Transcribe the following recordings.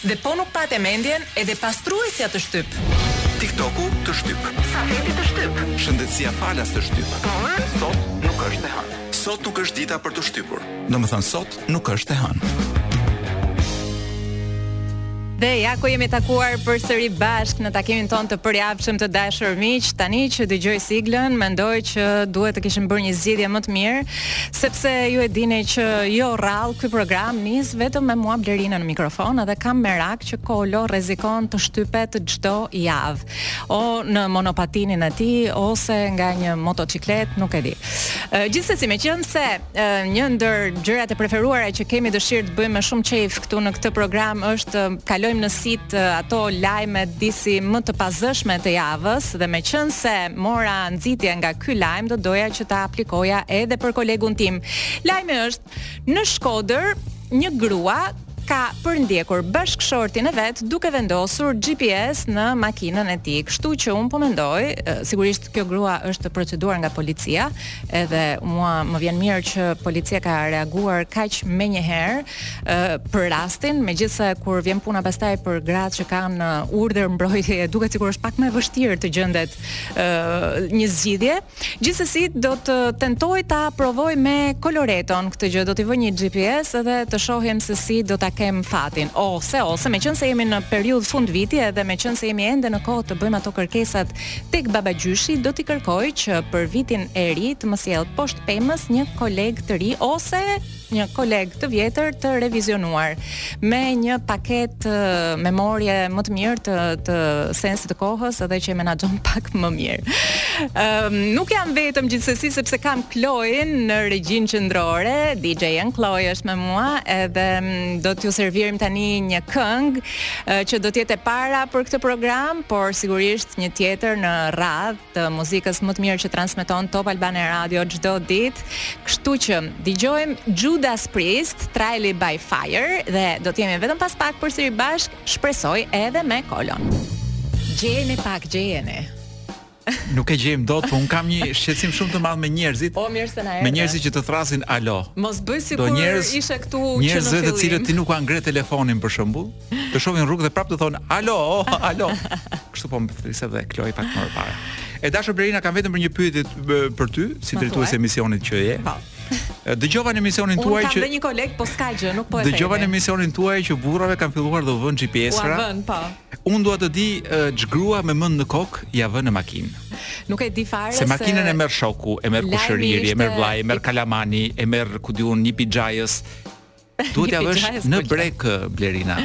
Dhe po nuk pate mendjen edhe pastruesja të shtyp. TikToku të shtyp. Safeti të shtyp. Shëndetësia falas të shtyp. Por sot nuk është e hënë. Sot nuk është dita për të shtypur. Domethënë sot nuk është e hënë. Dhe ja ku jemi takuar përsëri bashkë në takimin tonë të përjavshëm të dashur miq. Tani që dëgjoj siglën, mendoj që duhet të kishim bërë një zgjidhje më të mirë, Sepse ju e dini që jo rrallë ky program nis vetëm me mua Blerinën në mikrofon dhe kam merak që Kolo rrezikon të shtypet çdo javë. O në monopatinin e tij ose nga një motoçikletë, nuk e di. Gjithsesi, meqenëse një ndër gjërat e preferuara që kemi dëshirë të bëjmë me shumë qejf këtu në këtë program është kalojmë në sitë ato lajme disi më të pazëshme të javës, Dhe meqenëse mora nxitje nga ky lajm do doja që ta aplikoja edhe për kolegun tim. Lajmi është në Shkodër një grua ka përndjekur bashkëshortin e vet duke vendosur GPS në makinën e tij. Kështu që unë po mendoj, sigurisht kjo grua është proceduar nga policia, edhe mua më vjen mirë që policia ka reaguar kaq menjëherë, për rastin, megjithëse kur vjen puna pastaj për gratë që kanë uh, urdhër mbrojtje, duket sikur është pak më e vështirë të gjendet ë uh, një zgjidhje. Gjithsesi do të tentoj ta provoj me Koloreton këtë gjë, do t'i vë një GPS dhe të shohim se si do ta kem fatin. Ose ose meqense jemi në periudhë fundviti edhe meqense jemi ende në kohë të bëjmë ato kërkesat tek babagjyshi, do t'i kërkoj që për vitin e ri të më sjellë poshtë pemës një koleg të ri ose një koleg të vjetër të revizionuar me një paketë memorie më të mirë të të sensit të kohës edhe që e menaxhon pak më mirë. Ëm nuk jam vetëm gjithsesi sepse kam Kloin në regjinë qendrore, DJ An Kloi është me mua edhe do t'ju servirim tani një këngë që do të jetë e para për këtë program, por sigurisht një tjetër në radhë të muzikës më të mirë që transmeton Top Albania Radio çdo ditë. Kështu që dëgjojmë Judas Priest, Trial by Fire dhe do të jemi vetëm pas pak përsëri bashkë, shpresoj edhe me Kolon. Gjeni pak gjeni. Nuk e gjejmë dot, por unë kam një shqetësim shumë të madh me njerëzit. O mirë se na erdhe. Me njerëzit që të thrasin alo. Mos bëj sikur ishe këtu që në fillim. Njerëz të cilët ti nuk ia ngre telefonin për shembull. Të shohin në rrugë dhe prapë të thonë alo, alo. Kështu po më thërriste dhe Kloi pak më parë. E dashur Blerina kam vetëm një pyetje për ty, si drejtuese emisioni që je. Po. Dëgjova në emisionin tuaj që Unë kam një koleg, po s'ka gjë, nuk po e them. Dëgjova në emisionin tuaj që burrave kanë filluar t'u vënë GPS-ra. Ua vënë, po. Unë dua të di ç'grua me mend në kokë ia vë në makinë. Nuk e di fare se makinën e merr shoku, e merr kushëriri, e merr vllai, e merr kalamani, e merr ku di unë një pishaxhi, Duhet t'ia vësh në brekë Blerina,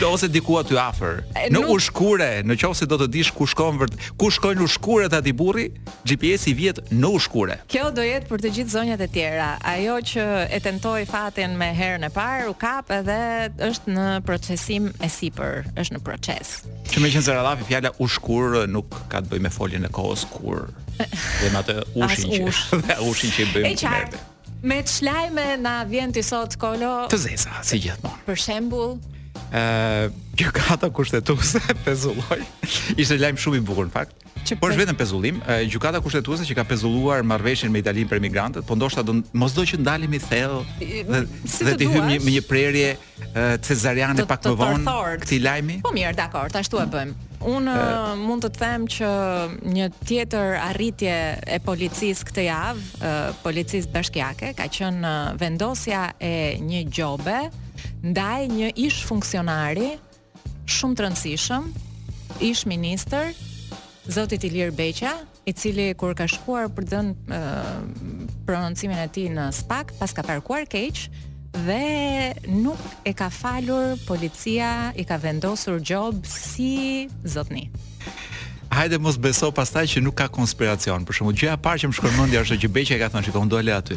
do ose diku aty afër. Në nuk... ushkure, në qoftë se do të dish ku shkon vërt, ku shkojnë ushkuret atij burri, GPS-i vihet në ushkure. Kjo do jetë për të gjithë zonjat e tjera. Ajo që e tentoi fatin me herën e parë, u kap edhe është në procesim e sipër, është në proces. Që meqenëse ra llafi fjala ushkur nuk ka të bëjë me foljen e kohës kur. Dhe me atë ushin që, ushin që i bëjmë të mirë. Me ç'lajme na vjen ti sot Kolo? Të zeza, si gjithmonë. Për shembull, ë gjykata kushtetuese pezulloi. Ishte lajm shumë i bukur në fakt. Që Por është vetëm pezullim, ë gjykata kushtetuese që ka pezulluar marrëveshjen me Italinë për emigrantët, po ndoshta do mos do që të ndalemi thellë dhe t'i dhe t'i hyjmë me një prerje Cezariane pak më vonë këtij lajmi. Po mirë, dakord, ashtu e bëjmë. Unë mund të të them që një tjetër arritje e policisë këtë javë, policisë bashkiake, ka qenë vendosja e një gjobe ndaj një ish funksionari shumë të rëndësishëm, ish ministër, Zotit Ilir Beqaj, i cili kur ka shkuar për të dhënë prononcimin e tij në SPAK, paska parkuar keq dhe nuk e ka falur policia, i ka vendosur gjobë si zotni. Hajde mos beso pastaj që nuk ka konspiracion. Për shembull, gjëja e parë që më shkon mendja është që Beqaj ka thënë, "Shiko, unë do e lë aty."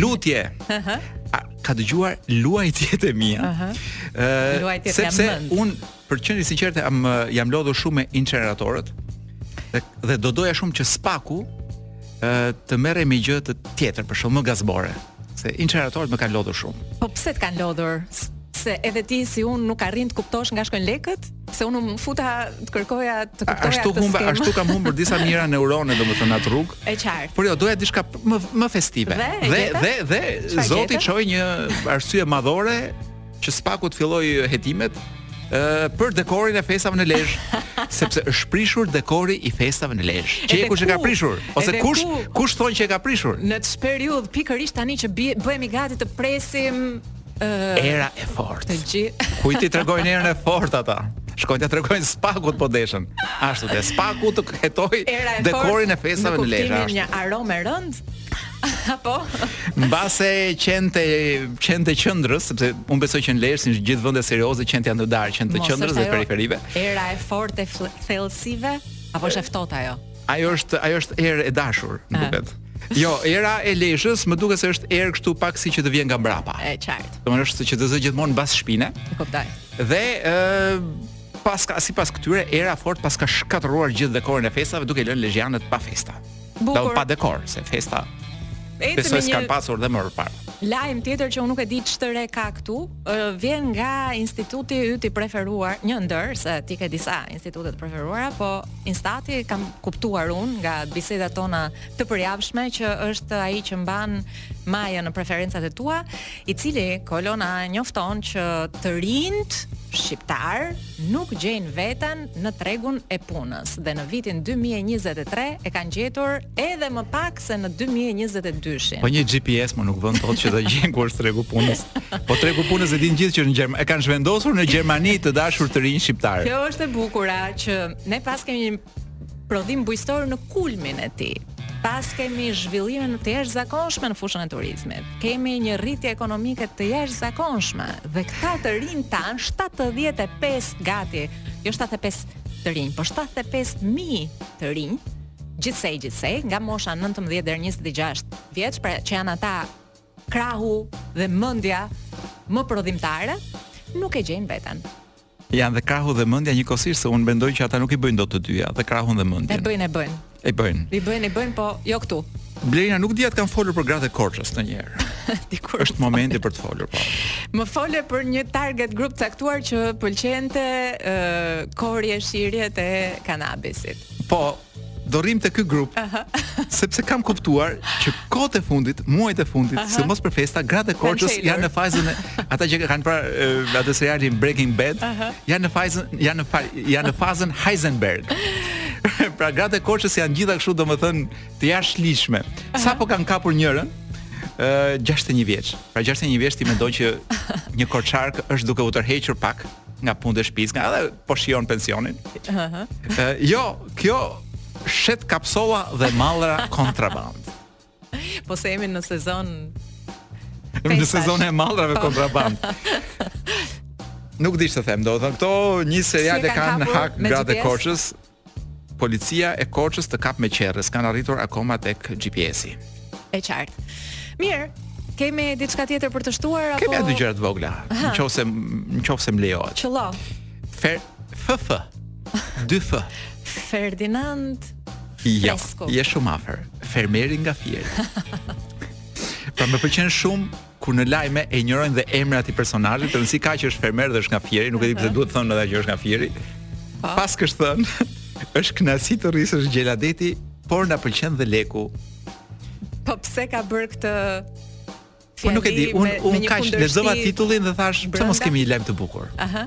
Lutje. A, ka dëgjuar lutjet e mia. Ëh. Uh -huh. Lutjet janë sepse unë për të qenë i sinqertë jam jam lodhur shumë me inceneratorët dhe, dhe do doja shumë që SPAK-u ë të merrej me gjë të tjetër, për shembull më gazbore, se inceneratorët më kanë lodhur shumë. Po pse të kanë lodhur? Se edhe ti si unë nuk arrin të kuptosh nga shkojnë lekët? se unë u futa të kërkoja të kuptoja ashtu humba ashtu kam humbur disa mijëra neurone domethënë atë rrugë e qartë por jo doja diçka më më festive dhe dhe dhe, dhe, dhe zoti çoi një arsye madhore që SPAK-u të fillojë hetimet ë për dekorin e festave në Lezhë, sepse është prishur dekori i festave në Lezhë. Çe kush e ka prishur? Ose kush kush thonë që e ka prishur? Në këtë periudhë pikërisht tani që bëhemi gati të presim Era e fortë. Të gjithë. Kujt i tregojnë erën e fortë ata? Të shkojnë t'ia tregojnë SPAK-ut po deshën. Ashtu te SPAK-u të hetojë dekorin e festave në Lezhë. Është një aromë e rëndë. Apo? Mbase qentë qentë e qendrës, sepse unë besoj që në Lezhë si gjithë vendet serioze qentë janë të ndarë, qentë e qendrës dhe periferive. Era e fortë e thellësive apo është e ftohtë ajo? Ajo është ajo është erë e dashur, më duket. Jo, era e Lezhës më duket se është erë kështu pak si që të vjen nga mbrapa. E qartë. Domethënë është që të zë gjithmonë mbas shpine. E kuptoj. Dhe ë paska sipas këtyre era e fortë paska shkatërruar gjithë dekorin e festave duke lënë lezhjanët pa festa. Bukur. pa dekor, se festa Ecë Besoj s'kanë pasur dhe më parë. Lajm tjetër që unë nuk e di ç'të re ka këtu, vjen nga instituti yt i preferuar, një ndër se ti ke disa institute të preferuara, po Instati kam kuptuar unë nga bisedat tona të përjavshme që është ai që mban majën në preferencat e tua, i cili kolona njofton që të rinjtë shqiptarë nuk gjejnë veten në tregun e punës dhe në vitin 2023 e kanë gjetur edhe më pak se në 2022-shin. Po një GPS mo nuk vënë dot që të gjejnë ku është tregu punës. Po tregu punës e dinë gjithë që në Gjermani e kanë zhvendosur në Gjermani të dashur të rinj shqiptarë. Kjo është e bukura që ne paskemi një prodhim bujqësor në kulmin e tij. Paskemi zhvillime të jashtëzakonshme në fushën e turizmit. Kemi një rritje ekonomike të jashtëzakonshme dhe këta të rinjtë tanë 75 gati, jo 75 të rinj, po 75.000 të rinj gjithsej gjithsej nga mosha nëntëmbëdhjetë deri njëzet e gjashtë vjeç pra që janë ata krahu dhe mendja më prodhimtare nuk e gjejnë veten janë dhe krahu dhe mendja njëkohësisht se unë mendoj që ata nuk i bëjnë dot të dyja, dhe krahun dhe mendjen. E bëjnë, e bëjnë. E bëjnë. I bëjnë, i bëjnë, po jo këtu. Blerina nuk di a t'kam folur për gratë e Korçës ndonjëherë. Tani që është momenti për të folur po. Më fole për një target grup të caktuar që pëlqente ë uh, korrje-shirjet e kanabisit. Po, do rrimë te ky grup. Sepse kam kuptuar që kohët e fundit, muajt e fundit, se mos për festa, gratë e Korçës janë në fazën e ata që kanë parë atë serialin Breaking Bad, janë në fazën janë në janë në fazën Heisenberg. Pra gratë e Korçës janë gjitha kështu domethënë të jashtëligjshme. Sapo kanë kapur njërën, 61 vjeç. Pra 61 vjeç ti mendon që një korçarkë është duke u tërhequr pak. nga punët e shtëpisë, nga edhe po shijon pensionin. Ëh. jo, kjo shet kapsolla dhe mallra kontrabandë. Po se jemi në sezon Jemi në sezonin e mallrave po. kontrabandë. Nuk di ç'të them, do të thonë këto një serial e kanë hak gratë e Korçës. Policia e Korçës të kap me qerre, s'kanë arritur akoma tek GPS-i. E qartë. Mirë, kemi diçka tjetër për të shtuar apo Kemi dy gjëra të vogla, nëse nëse më lejohet. Qëllo. Fer FF. Dy F. Ferdinand. Jo, je shumë afër. Fermeri nga Fieri. pra më pëlqen shumë kur në lajme e injorojnë dhe emrin e personazhit, rëndësi ka që është fermer dhe është nga Fieri, nuk e di pse duhet të thonë edhe që është nga Fieri. Po. Paskësh thënë, është kënaqësi të rrisësh gjela deti, por na pëlqen dhe leku. Po pse ka bërë këtë Po nuk e di, un un kaq lexova titullin dhe thash pse mos kemi një lajm të bukur. Aha.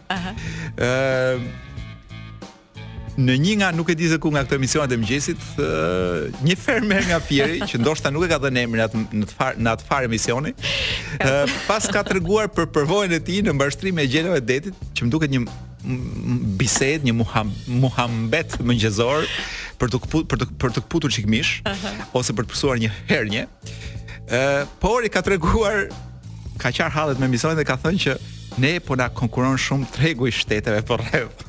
Aha. Ëm në një nga nuk e di se ku nga këto emisionet e mëngjesit, ë një fermer nga Fieri që ndoshta nuk e ka dhënë emrin as te në të far në atë far emisioni, ë paska treguar për përvojën e tij në mbarështimin e gjelave të detit, që më duket një bisedë, një muham, muhambet mëngjezor për të këpu, për të për të këputur çikmish uh -huh. ose për të pësuar një hernje. Ë po i ka treguar ka qarë hallet me emisionin dhe ka thënë që Ne po na konkuron shumë tregu i shteteve përreth.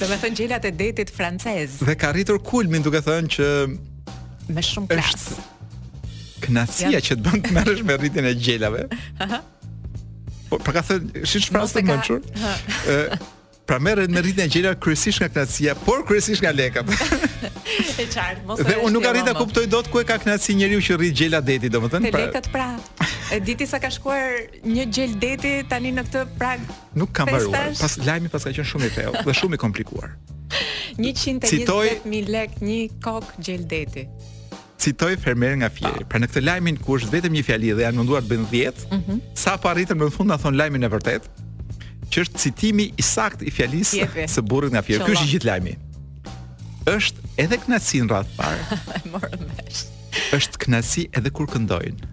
Domethënë gjelat e detit francezë. Dhe ka arritur kulmin duke thënë që me shumë klas. Është knaqsia ja. që të bën të merresh me rritjen e gjelave. Aha. Po pra ka thënë, si çfarë të mençur? Ë Pra merret me rritjen e gjelave kryesisht nga kënaqësia, por kryesisht nga lekët. e qartë, mos e. Dhe unë nuk arrij ta kuptoj dot ku e ka kënaqësi njeriu që rrit gjela deti, domethënë. Te pra... lekët pra. E di ti sa ka shkuar një gjel deti tani në këtë prag. Nuk kam mbaruar. Po lajmi paska qenë shumë i thellë dhe shumë i komplikuar. 120.000 lek një kokë gjel deti. Citoj fermerin nga Fieri. Pra në këtë lajmin ku është vetëm një fjali dhe janë munduar të bëjnë 10, mm -hmm. sapo arritën në fund na thonë lajmin e vërtetë, që është citimi i saktë i fjalisë së burrit nga Fieri. Ky është i gjithë lajmi. Është edhe kënaqësi në radhë të parë. Morëm vesh. Është kënaqësi edhe kur këndojnë.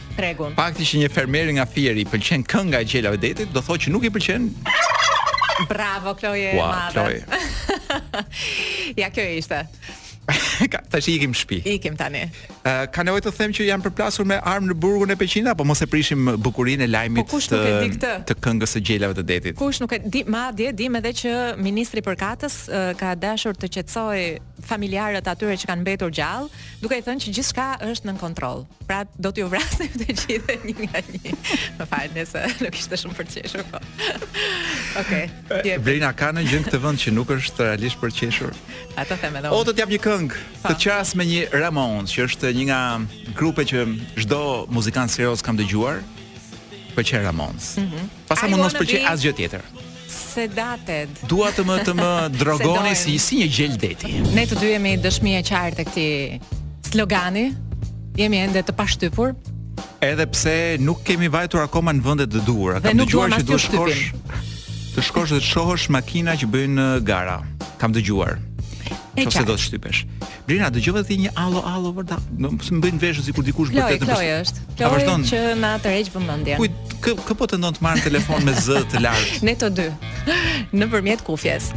tregun. Fakti që një fermeri nga Fieri pëlqen kënga e gjelave të detit, do të thotë që nuk i pëlqen Bravo Kloje wow, madhe. Kloje. ja kjo ishte. Tash i ikim në shtëpi. Ikim tani. Uh, ka nevojë të them që janë përplasur me armë në burgun e Peqinit apo mos e prishim bukurinë e lajmit po, të, të të këngës së gjelave të detit. Kush nuk e di, madje dimë edhe që ministri përkatës uh, ka dashur të qetësojë familjarët e atyre që kanë mbetur gjallë, duke i thënë që gjithçka është nën kontroll. Pra do t'ju vrasim të gjithë një nga një. Më fal, nëse nuk ishte shumë për të qeshur po. Okej. Okay, Verina ka një gjë në këtë vend që nuk është realisht për të qeshur. Ata them edhe. O do të jap një këngë, po. të qas me një Ramones, që është një nga grupet që çdo muzikant serioz kam dëgjuar, pëlqen Ramones. Mhm. Mm Pastaj mund mos pëlqejë asgjë tjetër. Sedated. Dua të më të më drogoni si si një gjel deti. Ne të dy jemi dëshmi e qartë e këtij slogani. Jemi ende të pashtypur. Edhe pse nuk kemi vajtur akoma në vendet e duhura, kam dëgjuar që duhet të shkosh. Të shkosh dhe të shohësh makina që bëjnë gara. Kam dëgjuar. Nëse do të shtypesh. Blerina, dëgjove ti një alo alo vërtet, më më bëjnë veshët sikur dikush Kolo, bërtet në Kolo është. A po vazhdon? që na tërheq vëmendjen. Kujt kë kë po tenton të marrë në telefon me zë të lartë? Ne të dy, nëpërmjet kufjes.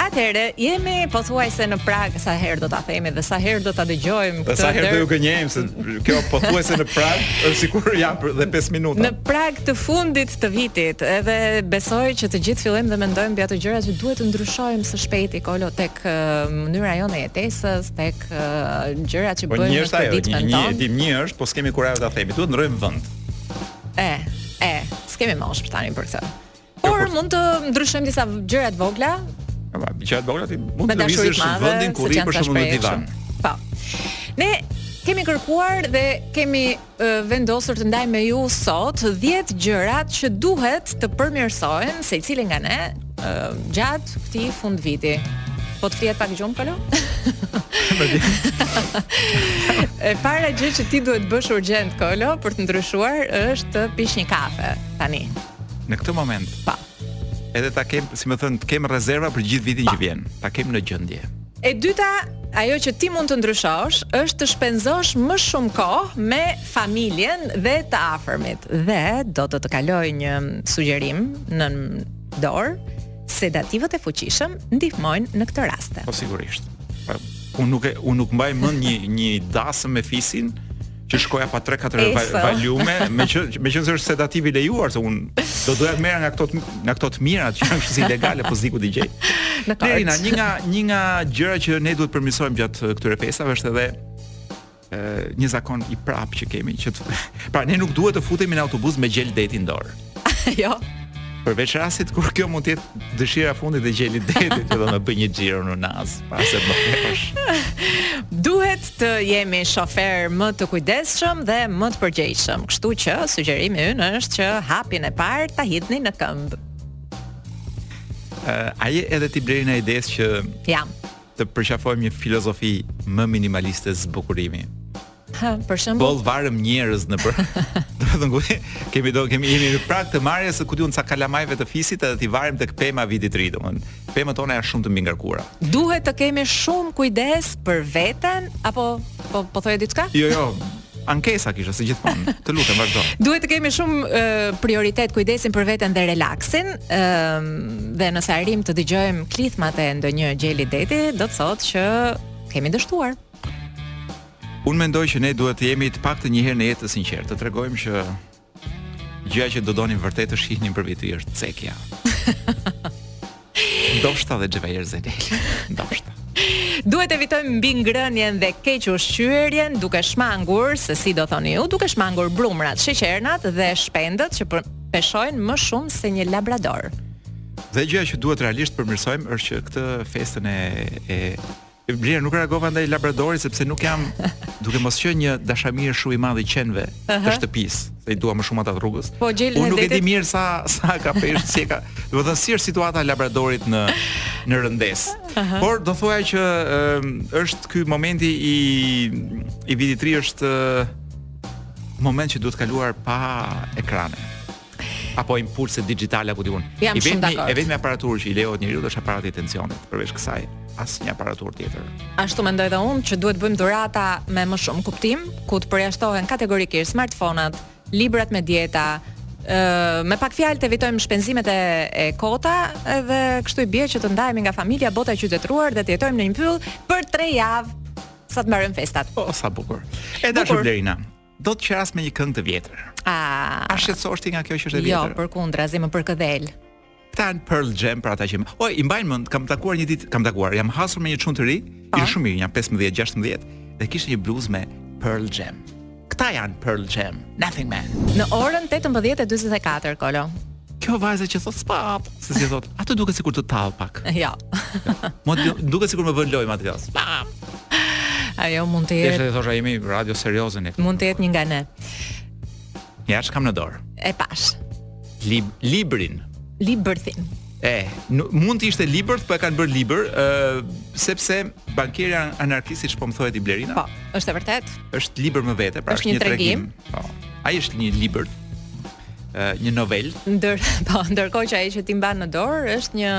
Atëherë, jemi pothuajse në prag sa herë do ta themi dhe sa herë do ta dëgjojmë Dhe këtë sa herë do t'ju gënjejmë se kjo pothuajse në prag është sikur ja për dhe 5 minuta. Në Prag të fundit të vitit, edhe besoj që të gjithë fillojmë dhe mendojmë mbi ato gjëra që duhet të ndryshojmë së shpejti Kolo tek uh, mënyra jonë e jetesës, tek uh, gjërat që po bëjmë në ditën tonë. Një, një, një është, po s'kemi kurajë ta themi, duhet ndrojmë vend. E, e, s'kemi moshë për tani për këtë. Por mund të ndryshojmë disa gjëra të vogla. Ama gjëra të vogla ti mund të lëvizësh vendin ku rri për shembull në divan. Po. Ne kemi kërkuar dhe kemi vendosur të ndajmë me ju sot 10 gjërat që duhet të përmirësojmë secili nga ne gjatë këtij fund viti. Po të flejë pak gjumë, Kolo? e para gjë që ti duhet të bësh urgjent, Kolo, për të ndryshuar, është të pish një kafe, tani. Në këtë moment pa. Edhe ta kem, si me thënë, të kem rezerva për gjithë vitin që vjen. Ta kem në gjendje. E dyta, ajo që ti mund të ndryshosh është të shpenzosh më shumë kohë me familjen dhe të afërmit. Dhe do të të kaloj një sugjerim në dorë sedativët e fuqishëm ndihmojnë në këtë rast. Po sigurisht. Pra, unë nuk e unë nuk mbaj mend një një dasmë me fisin, që shkoja pa 3-4 val, valiume, meqë meqë është sedativ i lejuar se unë do doja të merrja nga këto nga këto të mirat që janë kështu ilegale po s'di ku t'i gjej. Në kartë. Blerina, një nga një nga gjërat që ne duhet të përmirësojmë gjatë këtyre festave është edhe një zakon i prapë që kemi që të, pra ne nuk duhet të futemi në autobus me gjel deti në dorë. jo. Përveç rastit kur kjo mund të jetë dëshira e fundit e gjelit të detit që do të bëjë një xhiro në Unazë, para se të bësh. Duhet të jemi shoferë më të kujdesshëm dhe më të përgjegjshëm. Kështu që sugjerimi ynë është që hapin e parë ta hidhni në këmbë. Uh, a je edhe ti Blerina e idesë që Jam. të përqafojmë një filozofi më minimaliste zbukurimi? Ha, për shembull. Boll varëm njerëz nëpër. Domethënë kemi do kemi jemi në prag t'i marrim si qofsh un ca kalamajve të fisit edhe t'i varim tek pema e vitit të ri, domethënë. Pemët tona janë shumë të mbingarkuara. Duhet të kemi shumë kujdes për veten apo po po thoje diçka? Jo, jo. Ankesa kisha si gjithmonë. Të lutem vazhdo. Duhet të kemi shumë e, prioritet kujdesin për veten dhe relaksin, ë dhe nëse arrijmë të dëgjojmë klithmat e ndonjë gjeli deti, do të thotë që kemi dështuar. Unë mendoj që ne duhet të jemi të paktën një herë në jetë të sinqertë, të tregojmë që gjëja që do donim vërtet të shihnim për Vit të Ri është Cekja. Ndoshta dhe Xhevahir Zeneli. Ndoshta. Duhet të evitojmë mbingrënien dhe kequshqyerjen duke shmangur, se si do thoni ju, duke shmangur brumrat, sheqernat dhe shpendët që peshojnë më shumë se një labrador. Dhe gjëja që duhet realisht të përmirësojmë është që këtë festën e e Blerë, nuk reagova ndaj Labradorit sepse nuk jam duke mos qenë një dashamirë shumë i madh i qenve uh -huh. të shtëpisë, se i dua më shumë ata të rrugës. Po gjelën e detit. Unë nuk e di mirë sa sa ka peshë, si e ka. Domethënë si është situata e Labradorit në në rëndesë. Uh -huh. Por do thoja që um, është ky momenti i i Vitit të Ri është uh, moment që duhet kaluar pa ekrane. apo impulse digjitale apo di unë. I vetmi e vetmja aparaturë që i lejohet njeriu është aparati i tensionit. Përveç kësaj, asnjë aparaturë tjetër. Ashtu mendoj dhe unë që duhet të bëjmë dhurata me më shumë kuptim, ku të përjashtohen kategorikisht smartfonat, librat me dieta, ë me pak fjalë të evitojmë shpenzimet e e kota dhe kështu i bie që të ndahemi nga familja, bota e qytetëruar dhe të jetojmë në një pyll për 3 javë sa të mbarojnë festat. Po sa bukur. E dashur Blerina, do të qeras me një këngë të vjetër. A, a shqetësohesh ti nga kjo që është e jo, vjetër? Jo, përkundrazi, më përkëdhel. Këta janë Pearl Jam për ata që më. O, i mbajnë mend, kam takuar një ditë, kam takuar, jam hasur me një çun të ri, po. ishte shumë i ri, nja 15-16 dhe kishte një bluzë me Pearl Jam. Këta janë Pearl Jam, Nothingman. Në orën 18:44 kolo. Kjo vajza që thotë spa hap, se si thotë, atë duket sikur të tall pak. Ja. Më duket sikur më bën lojë me atë. Spa hap. Ajo mund të jetë. Desha të thosha jemi radio serioze ne. Mund të jetë një nga ne. Ja ç'kam në dorë. E pashë. Lib librin. Libërthin. E, mund të ishte libërth, po e kanë bërë libër, uh, sepse Bankieri anarkist siç po më thoshte Blerina. Po, është e vërtetë. është libër më vete, pra është, është një, një tregim. tregim. Po, ai është një libërth. një novelë. Ndër, po, ndërkohë që ajo që ti mban në dorë është një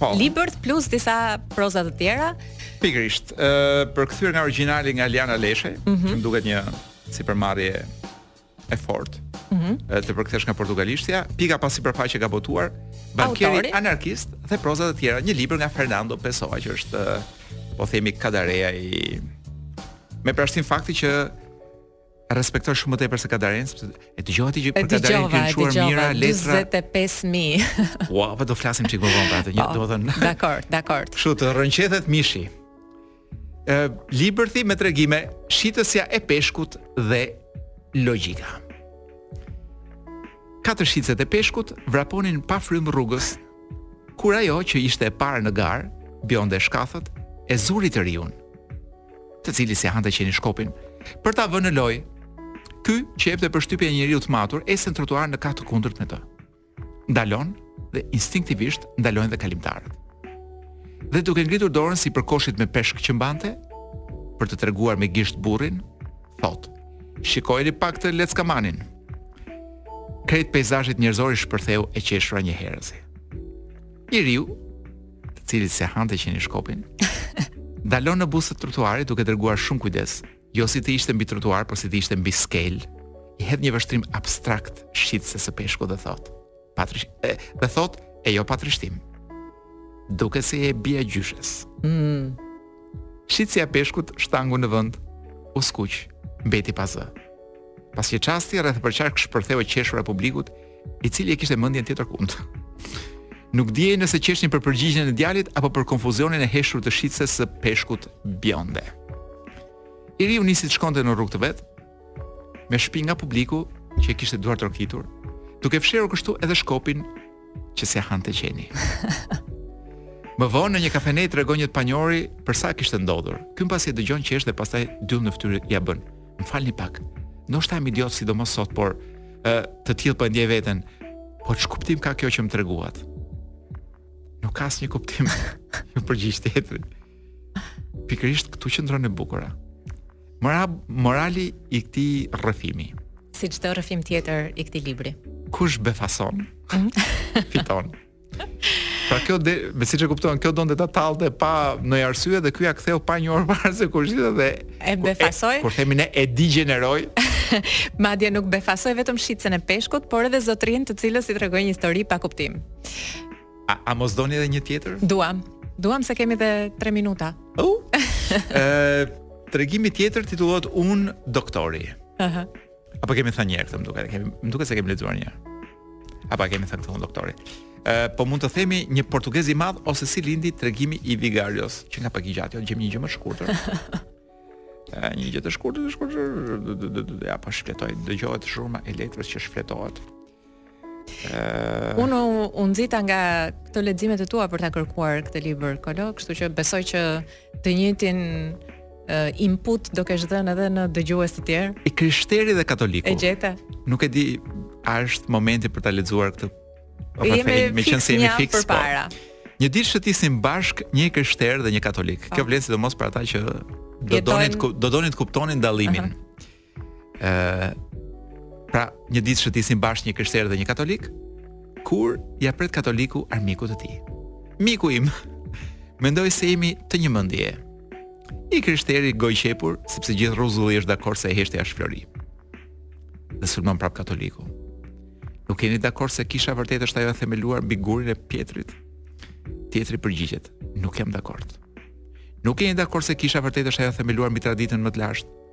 po. libër plus disa proza të tjera. Pikërisht, ë uh, përkthyer nga origjinali nga Liana Leshe, mm -hmm. që më duket një sipërmarrje e fortë. Mm -hmm. të përkthesh nga portugalishtja, Pika pa sipërfaqe ka botuar Bankieri anarkist dhe proza të tjera, një libër nga Fernando Pessoa që është po themi Kadareja i, me përjashtim të faktit që respektoj shumë më tepër se Kadarenë sepse e dëgjova ti që për Kadarenë kanë çuar mijëra letra 45000. Ua, po do flasim çik më vonë për atë një, po, domethënë. Dakord, dakord. Kështu të rrënqethet mishi. Ë libërthi me tregime shitësja e peshkut dhe logjika. Katër shitëset e peshkut vraponin pa frymë rrugës kur ajo që ishte e parë në garë, bjonde e shkathët, e zuri të riun. të cilit s'i hante qeni shkopin, për ta vënë në lojë. Ky që jepte përshtypje njeriu të matur, ecën në trotuar në kah të kundërt me të. Ndalon dhe instinktivisht ndalojnë dhe kalimtarët. Dhe duke ngritur dorën si përkoshit me peshk që mbante, për të treguar me gisht burrin, thot: "Shikojeni pak atë leckamanin." Krejt peizazhit njerëzor i shpërtheu e qeshura njëherazi. I riu të cilit s'ia hante qeni shkopin, ndalon në buzë të trotuarit duke treguar shumë kujdes, jo si të ishte mbi trotuar, por si të ishte mbi skenë. I hedh një vështrim abstrakt shitëses së peshkut dhe thot, pa trish, e, dhe thot, e jo pa trishtim. Duket se je e bija e gjyshes. Mm. Shitësja e peshkut shtangu në vend, u skuq, mbeti pa zë. Pas një çasti rreth përqark shpërtheu e qeshura e publikut, i cili e kishte mendjen tjetërkund. Nuk dihej nëse qeshnin për përgjigjen e djalit apo për konfuzionin e heshtur të shitëses së peshkut bjonde. I riu nisi të shkonte në rrugë të vet, me shpinë nga publiku që e kishte duartrokitur, duke fshirë kështu edhe shkopin që s'ia hante qeni. Më vonë në një kafene i tregon një të panjohuri për sa kishte ndodhur. Ky pasi e dëgjon qesh dhe pastaj dyll në fytyrë ia bën. Më falni pak. Ndoshta jam idiot sidomos sot, por ë të tillë po e ndjej veten. Po ç'kuptim ka kjo që më treguat? Nuk ka asnjë kuptim. Iu përgjigj tjetri. Pikërisht këtu qëndron e bukura. Mora, morali i këtij rrëfimi. Si çdo rrëfim tjetër i këtij libri. Kush befason? Mm. Fiton. Pra kjo domethënë siç kuptohet, kjo donte ta tallte pa ndonjë arsye dhe ky ia ktheu pa ndonjë arsye përgjigjen dhe e befasoi. Kur themi ne e degjeneroi. Madje nuk befasoi vetëm shitësen e peshkut, por edhe zotërinë të cilit i tregoi një histori pa kuptim. A, a mos doni edhe një tjetër? Duam. Duam se kemi edhe 3 minuta. U. Uh, tregimi tjetër titullohet Unë doktori. Aha. Uh -huh. Apo e kemi thënë një herë këtë, më duket, kemi, më duket se kemi lexuar një herë. Apo e kemi thënë këtë unë doktori. Ë, po mund të themi një portugez i madh ose si lindi tregimi i Vigarios, qenka pak i gjatë, jo gjejmë një gjë më të shkurtër. Ë, një gjë të shkurtër, të shkurtër, ja po shfletoj, dëgjohet zhurma e letrës që shfletohet. Uh... Unë u nxita nga këto leximet e tua për ta kërkuar këtë libër Kolo, kështu që besoj që të njëjtin uh, input do ta kesh dhënë edhe në dëgjues të tjerë. I krishteri dhe katoliku. E gjeta. Nuk e di a është momenti për ta lexuar këtë. Po pra, jemi meqenëse jemi fiks po. përpara. Po. Një ditë shëtisnin bashkë një i krishterë dhe një katolik. Po. Kjo vlen sidomos për ata që do donin të do donin të kuptonin dallimin. Uh -huh. ë pra një ditë shëtisin bashkë një krishterë dhe një katolik kur ia pret katoliku armikut të tij. Miku im, mendoj se jemi të një mendje. I krishteri gojëqepur, sepse gjithë rruzulli është dakord se heshtja është flori. Dhe sulmon prapë katoliku. Nuk jeni dakord se kisha e vërtetë është ajo e themeluar mbi gurin e Pjetrit? Tjetri përgjigjet, nuk jam dakord. Nuk jeni dakord se kisha e vërtetë është ajo e themeluar mbi traditën më të lashtë?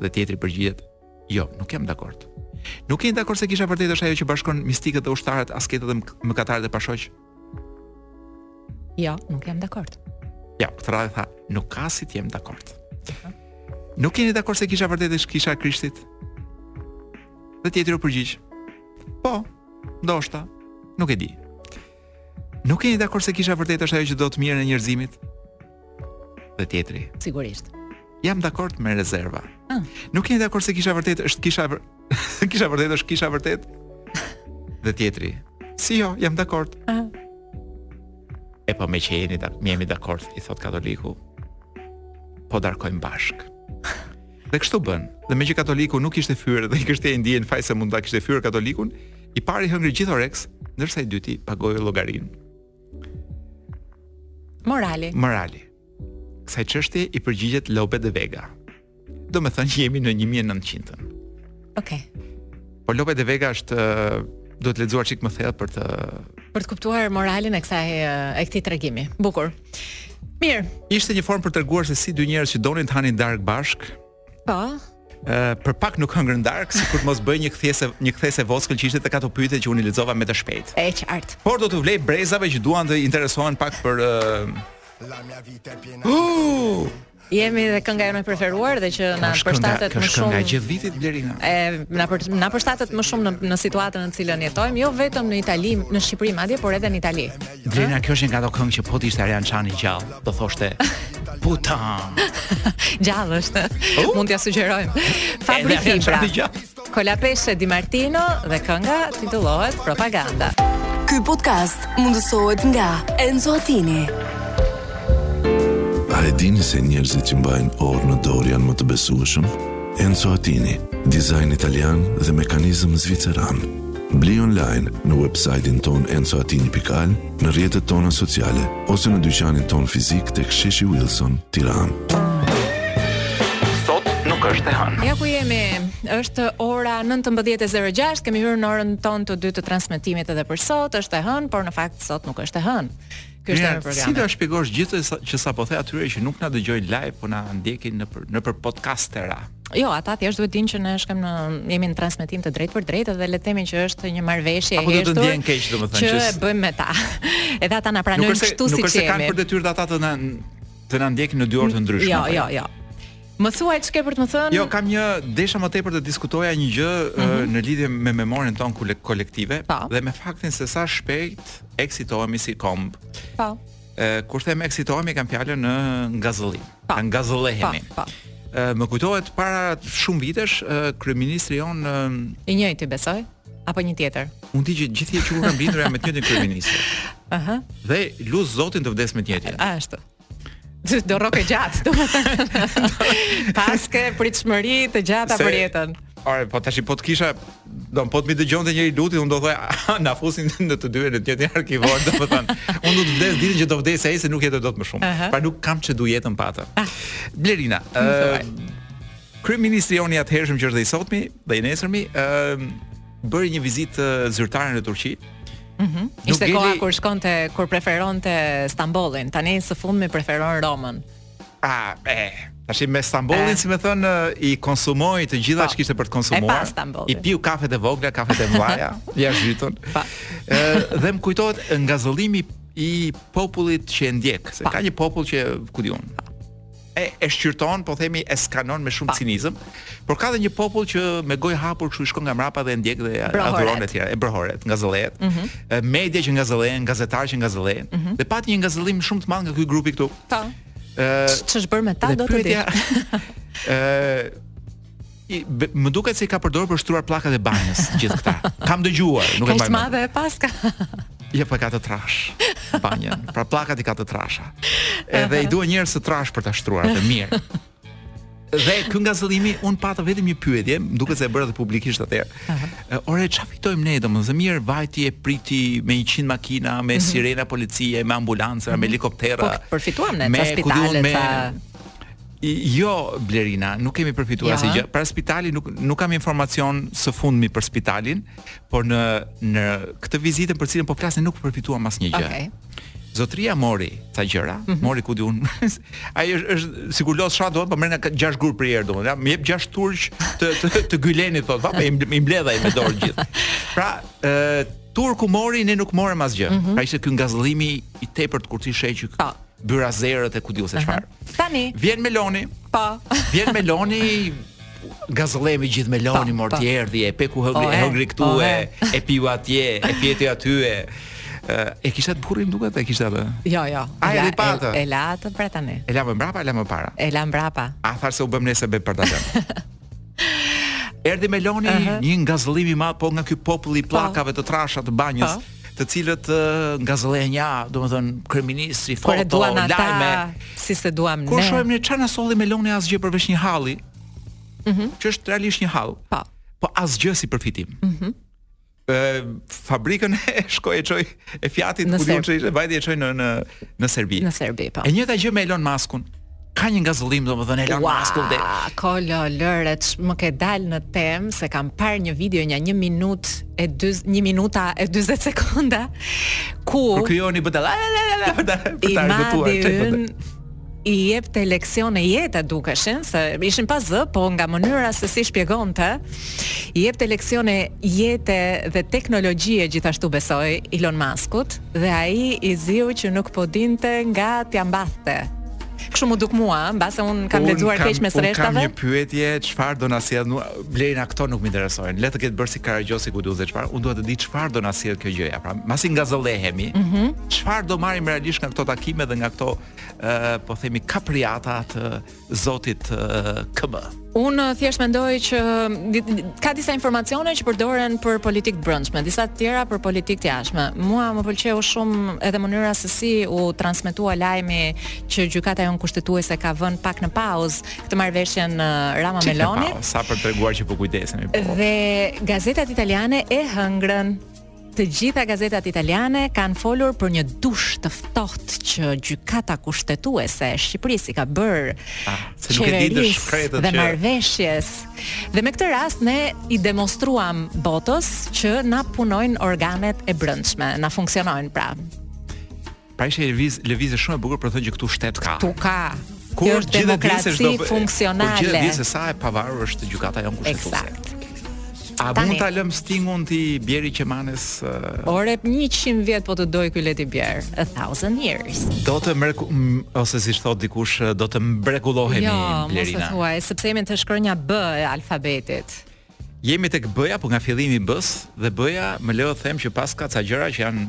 Dhe tjetri përgjigjet, jo, nuk jam dakord. Nuk jeni dakord se kisha e vërtetë është ajo që bashkon mistikët dhe ushtarët, asketët dhe mëkatarët e pashoq? Jo, nuk jam dakord. Ja, këtë radhë tha, nuk ka si të jem dakord. Nuk jeni dakord se kisha e vërtetë është kisha e Krishtit? Dhe tjetri u përgjigj. Po, ndoshta, nuk e di. Nuk jeni dakord se kisha e vërtetë është ajo që do të mirën e njerëzimit? dhe tjetri. Sigurisht. Jam dakord me rezerva. Ah. Nuk jeni dakord se kisha e vërtetë është kisha e vër... kisha e vërtetë është kisha e vërtetë? dhe tjetri. Si jo, jam dakord. Ah. Epo meqë jeni da, jemi dakord, i thotë katoliku. Po darkojmë bashkë. Dhe kështu bënë. Dhe meqë katoliku nuk ishte fyer dhe i krishteri ndjente faj se mund ta kishte fyer katolikun, i pari hëngri gjithë oreks, ndërsa i dyti pagoi llogarinë. Morali. Morali. Kësaj çështje i përgjigjet Lope de Vega. Domethënë që jemi në 1900-ën. Okej. Okay. Po Lope de Vega është duhet lexuar çik më thellë për të për të kuptuar moralin e kësaj e këtij tregimi. Bukur. Mirë. Ishte një formë për të treguar se si dy njerëz që donin të hanin darkë bashkë, Po. Uh, për pak nuk hëngrën darkë, sikur të mos bëhej një kthesë, një kthesë e vockël që ishte tek ato pyetje që unë i lexova me të shpejtë. E qartë. Por do t'u vlejë brezave që duan të interesohen pak për... Uh... Uh! Jemi te kënga jonë e preferuar dhe që na përshtatet më shumë. Kënga e gjithë vitit Blerina. E na për, na përshtatet më shumë në në situatën në të cilën jetojmë, jo vetëm në Itali, në Shqipëri madje, por edhe në Itali. Blerina kjo është një nga ato këngë që po të ishte Arjan Çani gjallë, do thoshte putanë. Gjallë është. Uh? Mund t'ia sugjerojmë. Fabri Fibra. Colapesce Dimartino dhe kënga titullohet Propaganda. Ky podcast mundësohet nga Enzo Attini. A e dini se njerëzit që mbajnë orë në dorë janë më të besueshëm? Enzo Attini, dizajn italian dhe mekanizëm zviceran. Bli online në website-in tonë enzoattini pikë al, në rrjetet tona sociale, ose në dyqanin tonë fizik tek Sheshi Wilson, Tiranë. Ja ku jemi, është ora 19.06, kemi hyrë në orën tonë të dytë të transmetimit edhe për sot, është e hënë, por në fakt sot nuk është e hënë. Ky është në program. Si do shpjegosh gjithë që sapo the atyre që nuk na dëgjojnë live, po na ndjekin nëpër, nëpër podcastera. Jo, ata thjesht duhet dinë që ne shkem në jemi në transmetim të drejtpërdrejtë edhe le të themi që është një marrëveshje e heshtur. Apo do të ndihen keq domethënë që, që e bëjmë me ta. Edhe ata na pranojnë kështu siç jemi. Nuk është se kanë për detyrë ata të na të na ndjekin në dy orë të ndryshme. Jo, jo, jo. Më thuaj ç'ke për të më thënë? Jo, kam një desha më tepër të diskutoja një gjë mm -hmm. në lidhje me memorien tonë kolektive pa. Po. dhe me faktin se sa shpejt eksitohemi si komb. Po. Ë kur them eksitohemi kam fjalën ngazëllim. Po. Ngazëllehemi. Po. Ë më kujtohet para shumë vitesh kryeministri jonë i njëjti besoj apo një tjetër. Unë di që gjithë jetën që kam lindur jam me të njëjtin kryeministër. Aha. Dhe lus Zotin të vdes me të njëjtin. Ashtu. Do rroke gjatë, domethënë. Paske pritshmëri të gjata për jetën. Ore, po tashi po të kisha, do po të m'i dëgjonte njeri lutjet, unë do thoja, na fusin ne të dyve në të njëjtin arkivor, domethënë, unë do të vdes ditën që do vdes ai se nuk jetoj dot më shumë. Uh -huh. Pra nuk kam ç'e dua jetën pa atë. Ah. Blerina, ë uh, kryeministri jonë i atëhershëm që është dhe i sotmi, dhe i nesërmi, ë uh, bëri një vizitë zyrtare në Turqi. Mhm. Mm Ishte geli... koha kur shkonte, kur preferonte Stambollin, tani së fundmi preferon Romën. Ah, eh. Tashi me Stambollin, eh. si me thënë, i konsumoi të gjitha po. që kishte për të konsumuar. I piu kafet e vogla, kafet e mëdha, ja zhytun. Ëh, eh, dhe më kujtohet ngazëllimi i popullit që e ndjek, se pa. ka një popull që ku di unë. e e shqyrton, po themi e skanon me shumë cinizëm, por ka dhe një popull që me gojë hapur kështu i shkon nga mrapa dhe e ndjek dhe e adhuron etj. E brohoret, ngazëllehet. Mm -hmm. Media që ngazëllehen, gazetarë që ngazëllehen. Mm -hmm. Dhe pati një ngazëllim shumë të madh nga ky grupi këtu. Po. Ë, ç'është bërë me ta do të di. Ë, Më duket se i kanë përdorur për shtruar pllakat e banjës gjithë këta. Kam dëgjuar, nuk e mbaj. Kaq e madhe e paska. Ja po ka të trashë banjën. Pra pllakat i ka të trasha. Edhe i duan njerëz të trashë për ta shtruar të mirë. Dhe ky ngazëllimi unë pata vetëm një pyetje, më duket se e bëra dhe publikisht atëherë. Uh -huh. Ore ça fitojmë ne domethënë mirë vajti e priti me 100 makina, me uh mhm. -huh. sirena policie, me ambulanca, uh -huh. me mhm. helikoptera. Po përfituam ne me, spitalet, me, sa Jo Blerina, nuk kemi përfituar asnjë gjë. Pra spitali nuk nuk kam informacion së fundmi për spitalin, por në në këtë vizitën për cilën po flasim nuk përfituam asnjë gjë. Okej. Okay. Zotria mori ca gjëra, mm -hmm. mori ku di unë. Ai është është sikur loz shtatë, do, po merr nga gjashtë gurë për herë domethënë. Më jep gjashtë turq të të, të, të Gylenit thotë, po i mbledh ai me dorë gjithë. Pra, ë turku mori ne nuk morëm asgjë. Mm -hmm. Pra ishte ky ngazëllimi i tepërt kur ti sheh që po. byrazerët e ku di unë se çfarë. Tani vjen Meloni. Po. Vjen Meloni ngazëllehemi gjithë Meloni mor ti erdhi e pe ku hëngri, e hëngri këtu e, e piu atje, e pyeti aty e e kisha të burrin duket e kisha atë. Jo, jo. Ai e pa atë. E la atë pra tani. E la më mbrapa, e la më para. E la mbrapa. A thash se u bëm nesër be për ta Erdhi Meloni, uh -huh. një ngazëllim i madh po nga ky popull i po. pllakave të trasha të banjës. Po të cilët ngazëllehen, domethënë, kryeministri, foto, duan ata, lajme. Sesi duam ne. Kur shohem ne ça na solli Meloni asgjë përveç një halli, mm -hmm. që është realisht një hall, pa. Po. po asgjë si përfitim. Mm -hmm. fabrikën e shkoi e çoi e Fiatit ku di unë ç'ishte, vajti e çoi në në në Serbi. Në Serbi, po. E njëjta gjë me Elon Muskun. Ka një ngazëllim domethënë Elon wow, Muskun dhe Kolo Lëret, më ke dalë në temë se kam parë një video një 1 minutë e 2 1 minuta e 40 sekonda ku Kur krijoni bëta la la la la la për ta për ta i jepte leksione jete dukeshin se ishin pa zë, po nga mënyra se si shpjegonte, i jepte leksione jete dhe teknologjie gjithashtu besoj Elon Muskut dhe ai i ziu që nuk po dinte nga t'ia mbathte. Kështu m'u duk mua, mbase unë kam lexuar keq mes rreshtave. Unë kam një pyetje, çfarë do na sjell? Blerina këto nuk më interesojnë. Le të ketë bërë si Karagjozi ku di unë se çfarë. Unë dua të di çfarë do na sjell kjo gjëja. Pra, mbasi ngazëllehemi, mhm. çfarë mm -hmm. do marrim realisht nga këto takime dhe nga këto po themi kapriatat të zotit KM. Unë thjesht mendoj që ka disa informacione që përdoren për politikë të brendshme, disa të tjera për politikë të jashtme. Mua më pëlqeu shumë edhe mënyra se si u transmetua lajmi që gjykata jonë kushtetuese ka vënë pak në pauzë këtë marrëveshjen Rama Meloni. Sa për treguar që po kujdesemi. Po. Dhe gazetat italiane e hëngrën. Të gjitha gazetat italiane kanë folur për një dush të ftohtë që gjykata kushtetuese e Shqipërisë i ka bërë ah, qeverisë dhe marrëveshjes. Dhe me këtë rast ne i demonstruam botës që na punojnë organet e brendshme, na funksionojnë pra. Pra ishte lëviz, lëvizje shumë e bukur për të thënë që këtu shtet ka. Këtu ka. Kur është demokraci do, funksionale. Kur gjithë dinë se sa e pavarur është gjykata jonë kushtetuese. A Tani, mund ta lëmë Stingun t'i bjerë qemanes? Uh... Ore 100 vjet po të dojë ky le t'i bjerë, a thousand years. Do të mreku ose si thotë dikush, do të mbrekullohemi jo, blerina. Jo, mos e thuaj, sepse jemi te shkronja B e alfabetit. Jemi tek B-ja, po nga fillimi i B-së dhe B-ja më lejo të them që paska ca gjëra që janë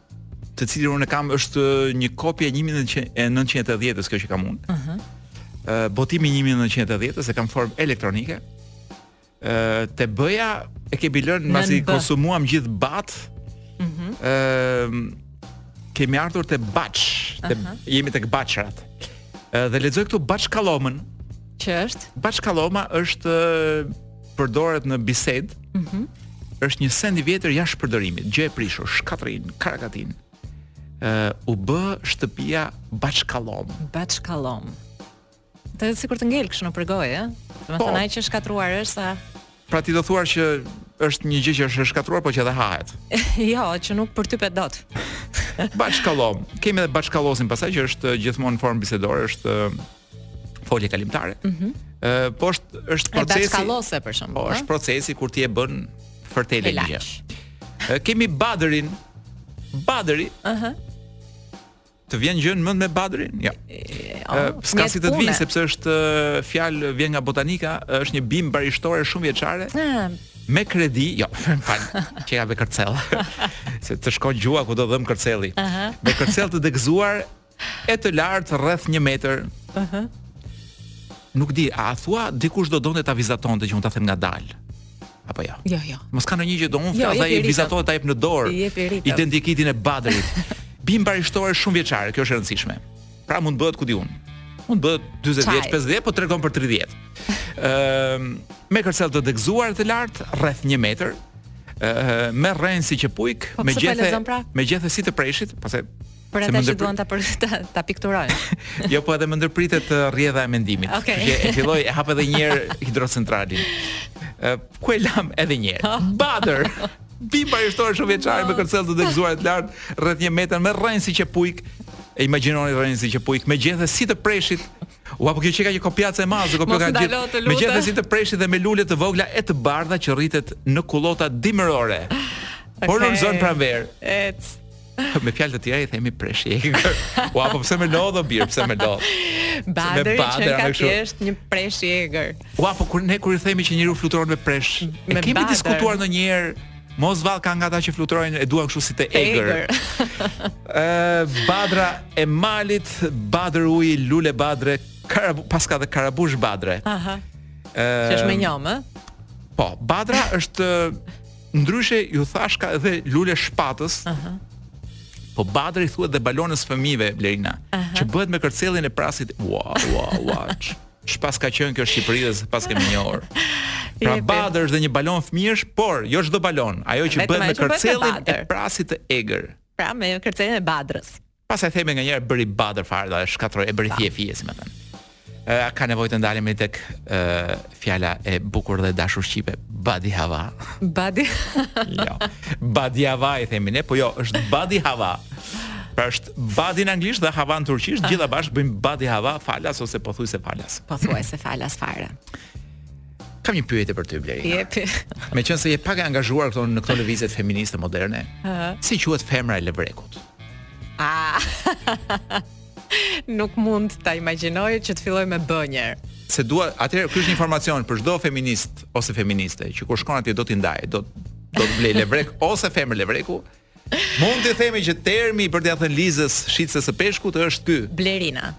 të cilin unë kam është një kopje e 1980-s kjo që kam unë. Ëh. Uh -huh. uh, botimi 1980-s e kam në formë elektronike. Ëh uh, te bëja e kemi lënë pasi konsumuam gjithë bat. Ëh. Uh -huh. uh, kemi ardhur te Baç, te uh -huh. jemi tek Baçrat. Ëh uh, dhe lexoj këtu baçkallomën. Që është? Baçkalloma është uh, përdoret në bisedë, mm -hmm. është një send i vjetër jashtë përdorimit, gjë e prishur, shkatërrinë, karakatinë. Ë uh, u bë shtëpia baçkallomë. Baçkallomë. Të edhe sikur të ngel kështu nëpër gojë, ë? Domethënë aq e shkatërruar është sa Pra ti do thuash që është një gjë që është shkatërruar po që edhe hahet. jo, që nuk përtypet dot. Baçkallomë. Kemi edhe baçkallos-in pastaj që është gjithmonë në formë bisedore, është folje kalimtare. Ëh, mm -hmm. uh, po është është procesi. E baçkallose për shembull. Po është procesi kur ti e bën fërtele një gjë. Uh, kemi badrën. Badër. Ëh. Uh -huh. Të vjen gjë në mend me badrën? Jo. Uh, S'ka si të të vijë sepse është uh, fjalë vjen nga botanika, është një bimë barishtore shumëvjeçare. Ëh. Uh -huh me kredi, jo, më fal, qenka me kërcell. Se të shkon gjuha ku dhemb kërcelli. Uh -huh. Me kërcell të degëzuar e të lartë rreth një metër. Ëh. Uh -huh. Nuk di, a thua dikush do donte ta vizatonte që unë ta them ngadalë? Apo jo? Jo, jo. Mos ka ndonjë që do unë, jo, ai vizaton e ta jep në dorë. Identikitin e badrës. Bimë barishtore shumëvjeçare, kjo është e rëndësishme. Pra mund të bëhet ku di unë. Mund të bëhet 40 vjeç, 50 vjeç, po tregon për 30. Ëm, uh, me kërcell të degëzuar të lartë, rreth 1 metër, me rrënjë si qepujkë, po, me gjethe, pra? me gjethe si të preshit, pastaj Për ata që duan ta për ta, ta pikturojnë. jo, po edhe më ndërpritet uh, rrjedha e mendimit. Okay. Që e filloi e hap edhe një herë hidrocentralin. Uh, ku e lamë edhe një herë. Oh. Badër. Bimë barishtore shumëvjeçare me kërcell të degëzuar të lartë rreth 1 metër me rrënjë si qepujkë. E imagjinoni rrënjë si qepujkë, me gjethe si të preshit Ua po kjo qenka kopjace e madhe, kopjoka gjithë. Me gjethe si të preshit dhe me lule të vogla e të bardha që rritet në kullota dimërore. Okay. Po ne jemi në pranverë. Ec. Me fjalë të tjera i themi presh i egër. Ua, po pse më lodh o bir, pse më lodh? Badër qenka thjesht një presh i egër. Ua, po kur ne kur i themi që njeriu fluturon me presh, me e kemi badër. diskutuar ndonjëherë Mos vallë ka nga ata që fluturojnë e duan kështu si të egër. Ë badra e malit, badër uji, lule badre, karabu, paska dhe karabush badre. Aha. Ë Që është më e njomë, ë? Po, badra është Ndryshe iu thashka edhe lule shpatës. Ëh. Uh -huh. Po badër i thuhet dhe balonës së fëmijëve Blerina, uh -huh. që bëhet me kërcellin e prasit. Ua, ua, ua. Ç'paska qenë kjo Shqipëri dhe s'e paskemi njohur. Pra badër është dhe një balonë fëmijësh, por jo çdo balonë, ajo që bëhet me kërcellin e prasit të egër. Pra me kërcellin e badrës. Pastaj themi nganjëherë e bëri badër fare e shkatërroi e bëri fije fije si me thënë. Ë ka nevojë të ndalemi tek ë fjala e bukur dhe e dashur shqipe, badi hava. Badi. jo. Badi hava i themi ne, po jo, është badi hava. Pra është badi në anglisht dhe hava në turqisht, ah. të gjitha bashkë bëjmë badi hava falas ose pothuajse falas. Pothuajse falas fare. Kam një pyetje për ty Bleri. Jepi. Meqense je pak e angazhuar këtu në këto lëvizje feministe moderne. Ëh. Si quhet femra e levrekut? Ah. Nuk mund ta imagjinoj që të filloj me b njëherë. S'e dua, atëherë ky është një informacion për çdo feminist ose feministe që kur shkon atje do t'i ndajë, do do të blejë levrek ose femër levreku. Mund të themi që termi për t'ia thënë Lizës shitëses së peshkut është ky. Blerina.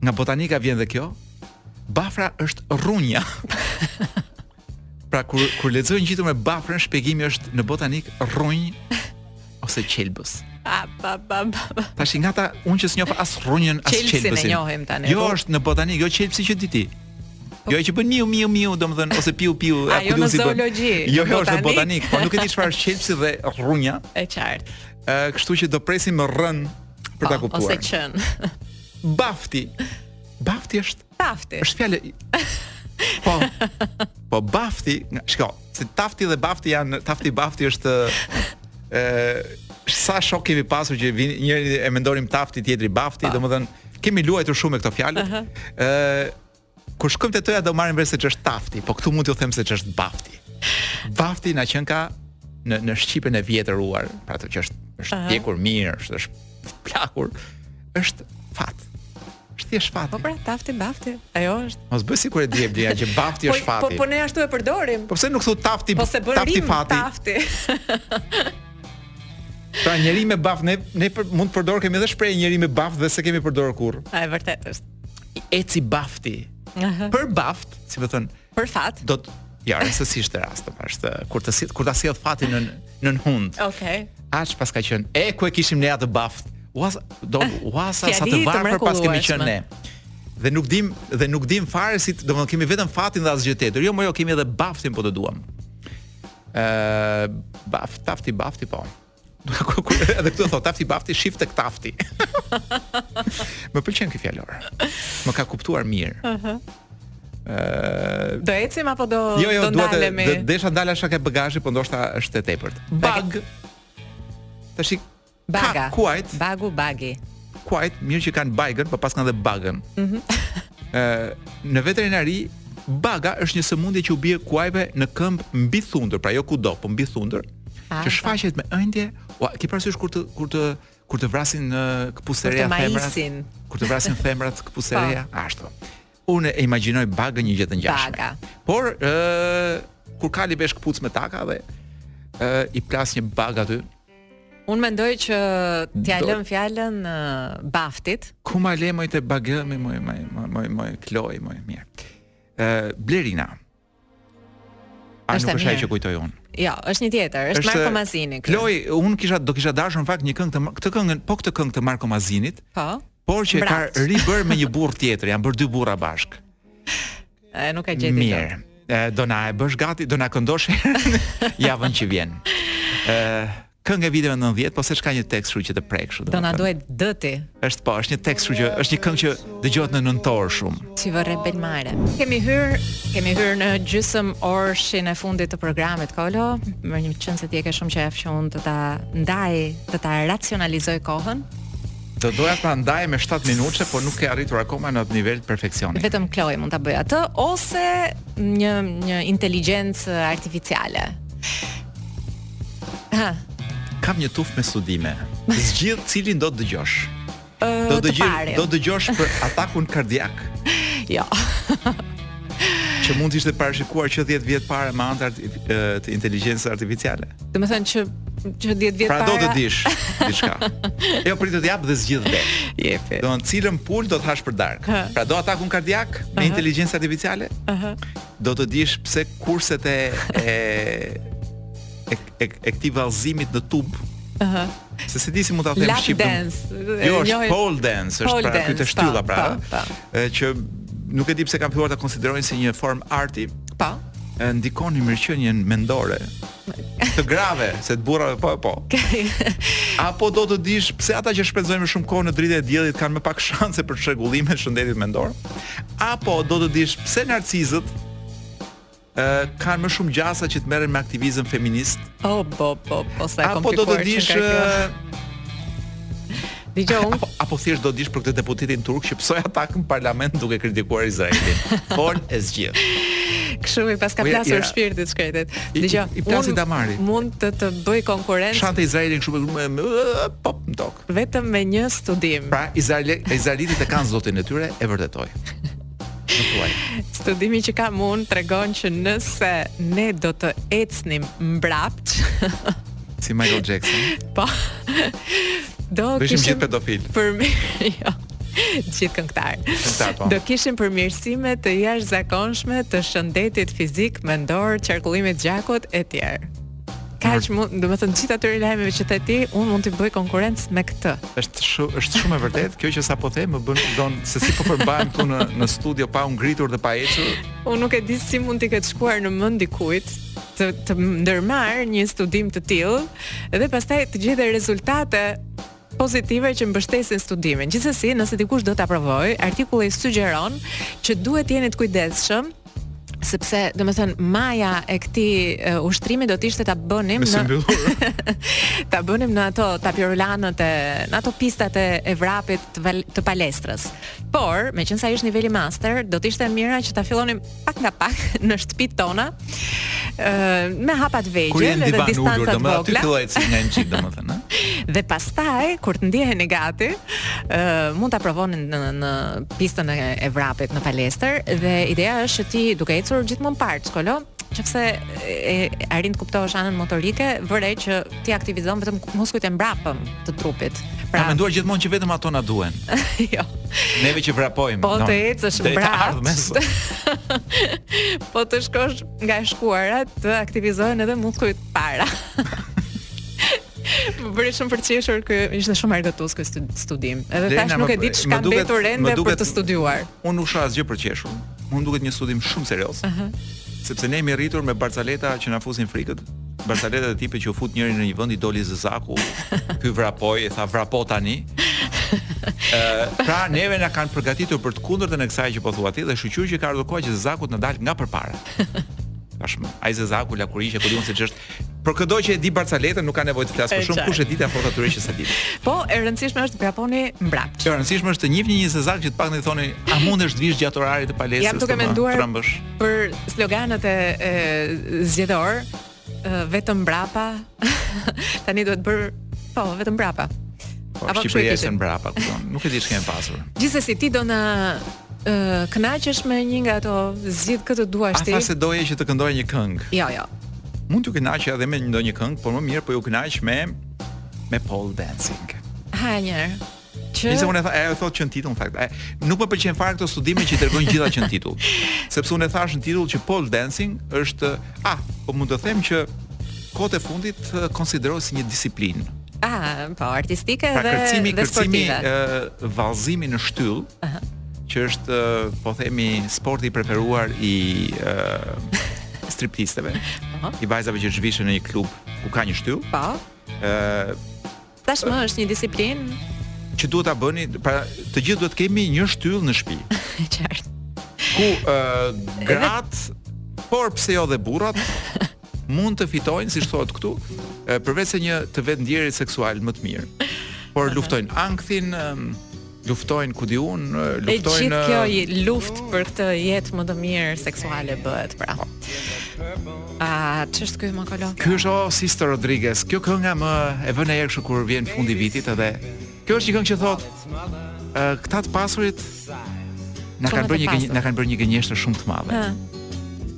Nga botanika vjen dhe kjo? Bafra është rrunja. pra kur kur lexoj ngjitur me bafrën, shpjegimi është në botanikë rrunjë ose qelbës. Pa pa pa. Tash nga ta di unë që s'njoh as rrunjën as qelbësin. Qelbësin e njohim tani. Jo po. është në botanikë, jo qelbësi që di ti. Po. Jo që bën miu miu miu, domethënë ose piu piu, apo jo në zoologji. Jo, jo është në botanikë, po nuk e di çfarë është qelbësi dhe rrunja. E qartë. Ë, kështu që do presim rr-në për ta po, kuptuar. Ose qen. Bafti. Bafti është Tafti. Është fjalë Po. Po Bafti, shko, se Tafti dhe Bafti janë Tafti Bafti është ë sa shokë kemi pasur që vinin njëri e mendonim Tafti, tjetri Bafti, po. domethënë kemi luajtur shumë me këto fjalë. Ëh. Uh -huh. Kur shkojmë te t-ja do marrim vesh se ç'është tafti, po këtu mund t'ju them se ç'është bafti. Bafti na qënka në në shqipen e vjetruar, pra atë që është është pjekur mirë, është është plakur, është fat. Është thjesht fat. Po pra, tafti bafti, ajo është. Mos bëj sikur s'e di Bleri që bafti po, është fati. Po po ne ashtu e përdorim. Po pse nuk thotë tafti? Po se bën rimë tafti. Pra njeri me baft ne ne për, mund të përdor, kemi edhe shprehje njeri me baft dhe s'e kemi përdor kurr. A e vërtetë është. Eci Bafti. Për Baft, si me thënë. Për fat. Do të Ja, jo, se si ishte rast, është kur të sjell, kur ta sjell fati në nën hundë. Okej. Okay. A ç'paska qen, e ku e kishim ne atë baft. Was do was sa të varfër paskemi qen ne. Dhe nuk dim dhe nuk dim fare si, domethënë kemi vetëm fatin dhe asgjë tjetër. Jo, më jo kemi edhe baftin po të duam. Ë, uh, baft, tafti, bafti po. Edhe këtu thot tafti bafti shift tek tafti. më pëlqen ky fjalor. Më ka kuptuar mirë. Ëh. Uh -huh. Uh, do ecim apo do jo, jo, do ndalemi? Jo, desha ndala ke bagazhi, po ndoshta është e tepërt. Bag. Tash baga. Kuajt. Bagu bagi. Kuajt, mirë që kanë bajgën, po paskan dhe bagën. Mhm. Ë, në veterinari baga është një sëmundje që u bie kuajve në këmbë mbi thundër, pra jo kudo, po mbi thundër, ah, që shfaqet me ënjtje. Ua, ke parasysh kur të kur të kur të vrasin këpuceria femrat? Kur të vrasin femrat këpuceria, ashtu. Unë e imagjinoj bagën një gjë të ngjashme. Baga. Por ë kur kali vesh këpucë me taka dhe ë i plas një bag aty. Unë mendoj që t'ja lëm fjalën Baftit. Ku ma le moj te bagëmi moj moj moj moj Kloi moj mirë. Ë Blerina. A është nuk është ajo që kujtoj unë. Jo, është një tjetër, është, është Marko Masini. Kloi, unë kisha do kisha dashur në fakt një këngë të këtë këngën, po këtë këngë të Marko Masinit. Po. Por që e ka ribërë me një burrë tjetër, janë bërë dy burra bashk. Ë nuk e gjeti. Mirë. Do na e bësh gati, do na këndosh javën që vjen. Ë Këngë e viteve nëntëdhjetë, po seç ka një tekst kështu që të prek kështu. Do na duhet deti. Është po, është një tekst kështu që është një këngë që dëgjohet në nëntor shumë. Ci vorrebbe il mare. Kemi hyr, kemi hyr në gjysmorëshin e fundit të programit Kloi, meqenëse ti e ke shumë qejf që unë të ta ndaj, të ta racionalizoj kohën. Do doja ta ndaj me 7 minutë, por nuk ke arritur akoma në atë nivel perfeksioni. Vetëm Kloi mund ta bëj atë ose një një inteligjencë artificiale. Ha. Kam një tuf me studime. Zgjidh cilin do të dëgjosh. Do të dëgjosh, do të dëgjosh për atakun kardiak. Jo. që mund të ishte parashikuar që 10 vjet para me anë të inteligjencës artificiale. Do të thënë që që 10 vjet para. Pra do të dish diçka. Jo prit të jap dhe zgjidh dhe. Jepi. Do cilën pul do të hash për dark. Pra do atakun kardiak me inteligjencë artificiale? Aha. Do të dish pse kurset e e e, e, e këtij vallëzimit në tub. Ëh. Uh -huh. Se s'e di si mund ta them shqip. Lap dance. Jo, është njohet... pole dance, është pole pra dance, ky te shtylla pra. Pa, pa, pa. Që nuk e di pse kanë filluar ta konsiderojnë si një formë arti. Po. Ndikon në mirëqenien mendore. të grave, se të burrave po po. Apo do të dish pse ata që shpenzojnë më shumë kohë në dritën e diellit kanë më pak shanse për çrregullime të shëndetit mendor? Apo do të dish pse narcizët ë kanë më shumë gjasa që të merren me aktivizëm feminist? Po po po, po sa e komplikuar. Apo do të dish Dëgjo. Apo, apo thjesht do dish për këtë deputetin turk që pësoi atak në parlament duke kritikuar Izraelin. Fol e zgjidh. Kështu i paska po plasur shpirti të shkretit. Dëgjo. I plasi damari. Mund të të bëj konkurrencë. Shante Izraelin kështu me me pop në tokë. Vetëm me një studim. Pra Izraeli Izraelitët e kanë zotin e tyre e vërtetoj. Studimi që kam unë tregon që nëse ne do të ecnim mbrapt si Michael Jackson. Po. Do kishim gjithë pedofilë. Për më, jo. Gjithë këngëtarë. Po. Do kishim përmirësime të jashtëzakonshme të shëndetit fizik, mendor, qarkullimit gjakut etj. Kaq mund, domethënë gjithë atyre lajmeve që the ti, unë mund t'i bëj konkurrencë me këtë. Është shumë është shumë e vërtetë, kjo që sapo the më bën, dyshoj se si po përmbahem këtu në në studio pa u ngritur dhe pa ecur. Unë nuk e di si mund t'i ketë shkuar në mend dikujt të të ndërmarrë një studim të tillë dhe pastaj të gjejë rezultate pozitive që mbështesin studimin. Gjithsesi, nëse dikush do ta provojë, artikulli sugjeron që duhet të jeni të kujdesshëm sepse domethënë maja e këtij uh, ushtrimit do të ishte ta bënim në ta bënim në ato tapirulanët e në ato pistat e vrapit të, të palestrës. Por, meqenëse ai është niveli master, do të ishte mirë që ta fillonim pak nga pak në shtëpitë tona ë me hapa të vegjël dhe distanca të vogla. Kur ti fillon të ngjan çik domethënë, ëh. Dhe pastaj kur të ndjeheni gati, ë mund ta provoni në në pistën e vrapit në palestër dhe ideja është që ti duke ecur gjithmonë para, Skolo, qoftë se e arrin të kuptosh anën motorike, vëren që ti aktivizon vetëm muskujt e mbrapëm të trupit. Pra, Kam menduar gjithmonë që vetëm ato na duhen. jo. Neve që vrapojmë. Po të ecësh mbrapë. po të shkosh nga e shkuara të aktivizohen edhe muskujt para. Më bëri shumë për qeshur ky, ishte shumë argëtues ky studim. Edhe thashë nuk e di ç'ka mbetur ende për të studiuar. Unë nuk shoh asgjë për qeshur. Mua më duket një studim shumë serioz. Ëh. Uh -huh. Sepse ne jemi rritur me barcaleta që na fusin frikët. Barcaleta e tipit që u fut njëri në një vend i doli zezaku. Ky vrapoi, tha vrapo tani. Ë, pra neve na kanë përgatitur për të kundërtën e kësaj që po thua ti dhe shyqyr që ka ardhur koha që zezaku të na dalë nga përpara. Tashmë, ai zezaku la kurishë, ku diun se ç'është. Për këdo që e di barcaletën nuk ka nevojë të flas më shumë, kush e di t'ua thotë atyre që s'e di. Po, e rëndësishme është të vraponi mbrapsht. E rëndësishme është të njihni një zezak që të paktën t'i thoni, a mundesh të vish gjatë orarit të palestrës? Jam duke menduar. për slloganet e, e zgjedhor vetëm mbrapa. Tani duhet bërë po, vetëm mbrapa. Po, Apo Shqipëria është mbrapa, kupton. Nuk e di çka e pasur. Gjithsesi ti do na ë kënaqësh me një nga ato zgjidh kë të duash ti. A thashë doje që të këndoj një këngë? Jo, jo. Mund t'ju kënaq edhe me ndonjë këngë, por më mirë po ju kënaq me me pole dancing. Ha një. Që... Nëse unë e thashë, ajo thotë që në titull në fakt. E, nuk më pëlqen fare këto studimet që i tregojnë të gjitha që në titull. Sepse unë e thashë në titull që pole dancing është ah, po mund të them që kohët e fundit konsiderohet si një disiplinë. Ah, po artistike pra, dhe kërcimi, dhe kërcimi, sportive. Kërcimi vallëzimi në shtyllë. Ëh. Uh -huh. Që është po themi sporti i preferuar i uh, striptisteve. Uh -huh. I vajzave që zhvishen në një klub ku ka një shtyllë. Po. Ëh Tashmë është një disiplinë që duhet ta bëni, pra të gjithë duhet të kemi një shtyllë në shtëpi. Qartë. Ku uh, gratë, por pse jo dhe burrat mund të fitojnë, siç thuhet këtu, përveçse një të vetëndjerë seksual më të mirë. Por luftojnë ankthin, Luftojnë ku di unë, luftojnë E gjithë kjo luftë për këtë jetë më të mirë seksuale bëhet pra. A ç'është ky more Kolo? Ky është oh, Sixto Rodriguez. Kjo kënga më e vënë herë kështu kur vjen fundi vitit edhe. Kjo është një këngë që thotë uh, këta të pasurit na kanë bërë një na kanë bërë një gënjeshtër shumë të madhe.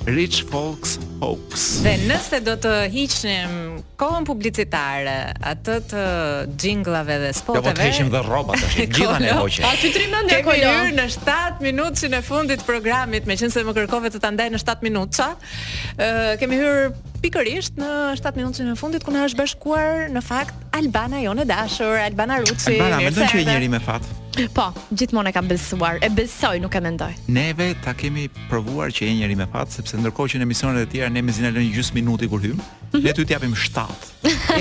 Rich Folks Hoax. Dhe nëse do të hiqnim kohën publicitare, atë të jinglave dhe spoteve. Do të hiqnim dhe rrobat tash, gjitha ne hoqë. Pa ty tri mendje Kolo. Kemi hyrë në 7 minutëshin e fundit të programit, meqense më kërkove të ta ndaj në 7 minuta. Ë kemi hyrë pikërisht në 7 minutëshin e fundit ku na është bashkuar në fakt Albana jonë e dashur, Albana Ruçi. Albana, mendon që je njeri me fat. Po, gjithmonë e kam besuar, e besoj, nuk e mendoj. Neve ta kemi provuar që je njeri me fat sepse ndërkohë që në emisionet e tjera ne mezi na lënë gjysmë minuti kur hyjmë, mhm. ne ty të japim 7.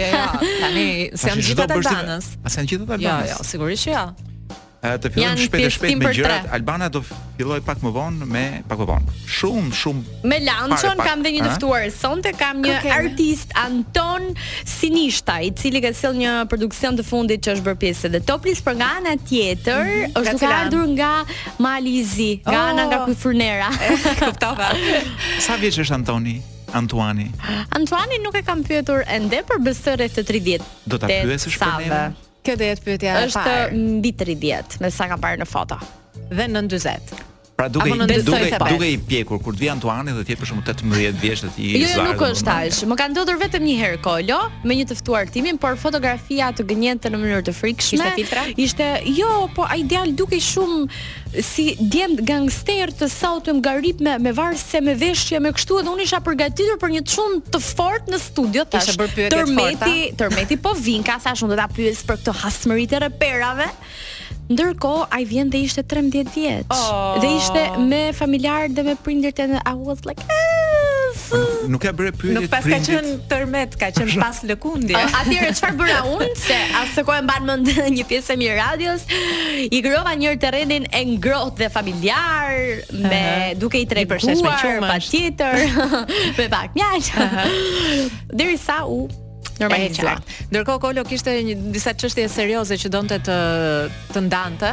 Jo, jo, tani se janë gjithë ata danës. A janë gjithë ata danës? Jo, jo, sigurisht që jo. Ja. Të fillojmë shpejt e shpejt me gjërat. Albana do fillojë pak më vonë me pak më vonë. Shumë, shumë. Me Lançon kam dhe një të ftuar. Sonte kam një okay. artist Antuan Sinishta, i cili ka sjellë një produksion të fundit që është bërë pjesë dhe Top List por nga ana tjetër, mm -hmm. është duke ardhur nga Mali i Zi, nga oh. ana nga Kujfrynera. Kuptova. Sa vjeç është Antoni? Antuani. Antuani nuk e kam pyetur ende, por besoj rreth të 30. Do ta pyesësh për ne? Kjo do jetë pyetja e parë. Është mbi 30, me sa kam parë në foto. Dhe nën 40. Pra duke i duke duke i pjekur kur të vijë Antuani dhe të jetë shumë 18 vjeç dhe ti Jo, jo nuk është tash. Më ka ndodhur vetëm një herë Kolo me një të ftuar timin, por fotografia të gënjente në mënyrë të frikshme. Ishte filtra? Ishte, jo, po ai djalë dukej shumë si djem gangster të sotëm garip me me varse me veshje me kështu dhe unë isha përgatitur për një çun të fortë në studio tash. Tërmeti, tërmeti po vika, thashë unë do ta pyes për këto hasmëritë e reperave. Ndërkohë ai vjen dhe ishte 13 vjeç oh. dhe ishte me familjarët dhe me prindërit e I was like po, Nuk e bëre pyetjen. Nuk paska qenë tërmet, ka qenë paslëkundje. Oh, Atëherë çfarë bëra unë se asokohe e mban mend një pjesë e mirë e radios, i krijova një terren të ngrohtë dhe familjar me uh -huh. duke i treguar patjetër me pak mjaltë. Uh -huh. Derisa u Normalisht. Ndërkohë Kolo kishte një disa çështje serioze që donte të të ndante.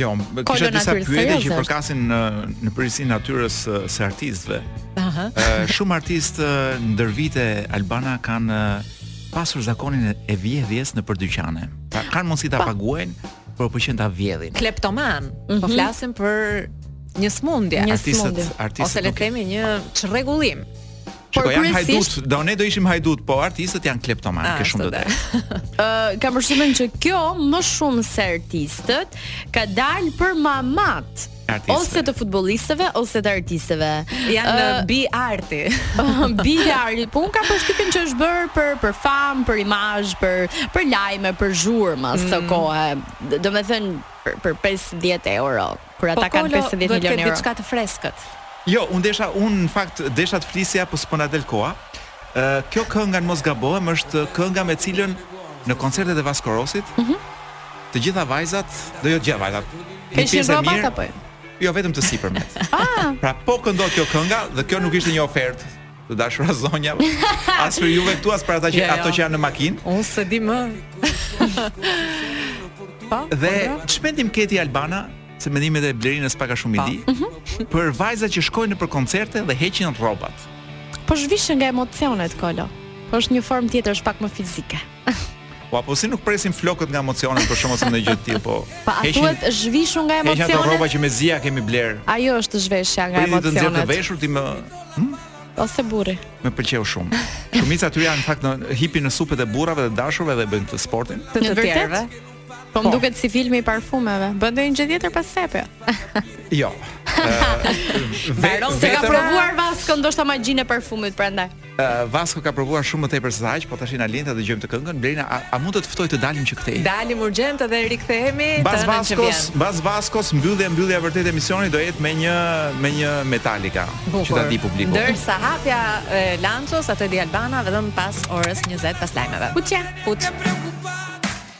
Jo, kishte disa pyetje që përkasin në në përgjithësi natyrës së artistëve. Aha. Shumë artistë ndër vite Albana kanë pasur zakonin e vjedhjes nëpër dyqane. Pra, kanë mundësi ta paguajnë, por pëlqejnë ta vjedhin. Kleptoman. Mm -hmm. Po mhm. flasim për një smundje, një artistët, smundje. artistët ose le të themi një çrregullim. Por janë hajdutë, do ne do ishim hajdutë, po artistët janë kleptomanë, ah, ke shumë të drejtë. Ë, kam përshtypjen që kjo më shumë se artistët ka dalë për mamat. Artistëve. Ose të futbollistëve ose të artistëve. Janë uh, eh, bij arti. bij arti. Po unë kam përshtypjen që është bërë për për famë, për imazh, për për lajme, për zhurmë mm. ose kohë. Domethënë për, për 50 euro. Kur ata kanë pesëdhjetë milionë euro. Po Kolo duhet të ketë diçka të freskët. Jo, unë desha, unë në fakt desha të flisja po s'po na del koha. Kjo kënga në mos gabohem është kënga me të cilën në koncertet e Vasko Rosit, mm -hmm. të gjitha vajzat, do jo të gjitha vajzat. Një pjesë e mirë. Jo, vetëm të sipërmet. Ah. pra po këndohej kjo kënga dhe kjo nuk ishte një ofertë. Të dashura zonja, as për juve këtu as për ata që jo, jo. ato që janë në makinë. Unë s'e di më. Po. Dhe po, ç'mendim po. ke ti Albana se mendimet e Blerinës pak a shumë i di. Mhm. Për vajzat që shkojnë nëpër koncerte dhe heqin rrobat. Po zhvishen nga emocionet Kolo. Po është një formë tjetër, është pak më fizike. Po apo si nuk presin flokët nga emocionet për shkak të ndonjë gjë tillë, po. Po a thuhet zhvishu nga emocionet? Heqin ato rroba që me zia kemi blerë. Ajo është zhveshja nga emocionet. Priti të nxjerrë të veshur ti më hm? Ose burri. Më pëlqeu shumë. Shumica aty janë në fakt hipin në supet e burrave të dashurve dhe bëjnë këtë sportin. Të të tjerëve. Po më po. duket si filmi i parfumeve. Bën ndonjë gjë tjetër pas sepe. Jo. Veron se ka provuar Vasco ndoshta magjinë e parfumit prandaj. Vasko ka provuar shumë më tepër se sa aq, po tash na lini ta dëgjojmë të këngën. Blerina, a, a mund të të ftoj të dalim që këtej? Dalim urgjent dhe rikthehemi të Pas Vaskos, pas Vaskos, mbyllja mbyllja e vërtetë e emisionit do jetë me një me një Metallica, që ta di publiku. Ndërsa hapja e Lanços, atë e di Albana vetëm pas orës 20 pas lajmeve. Kuçja, kuç.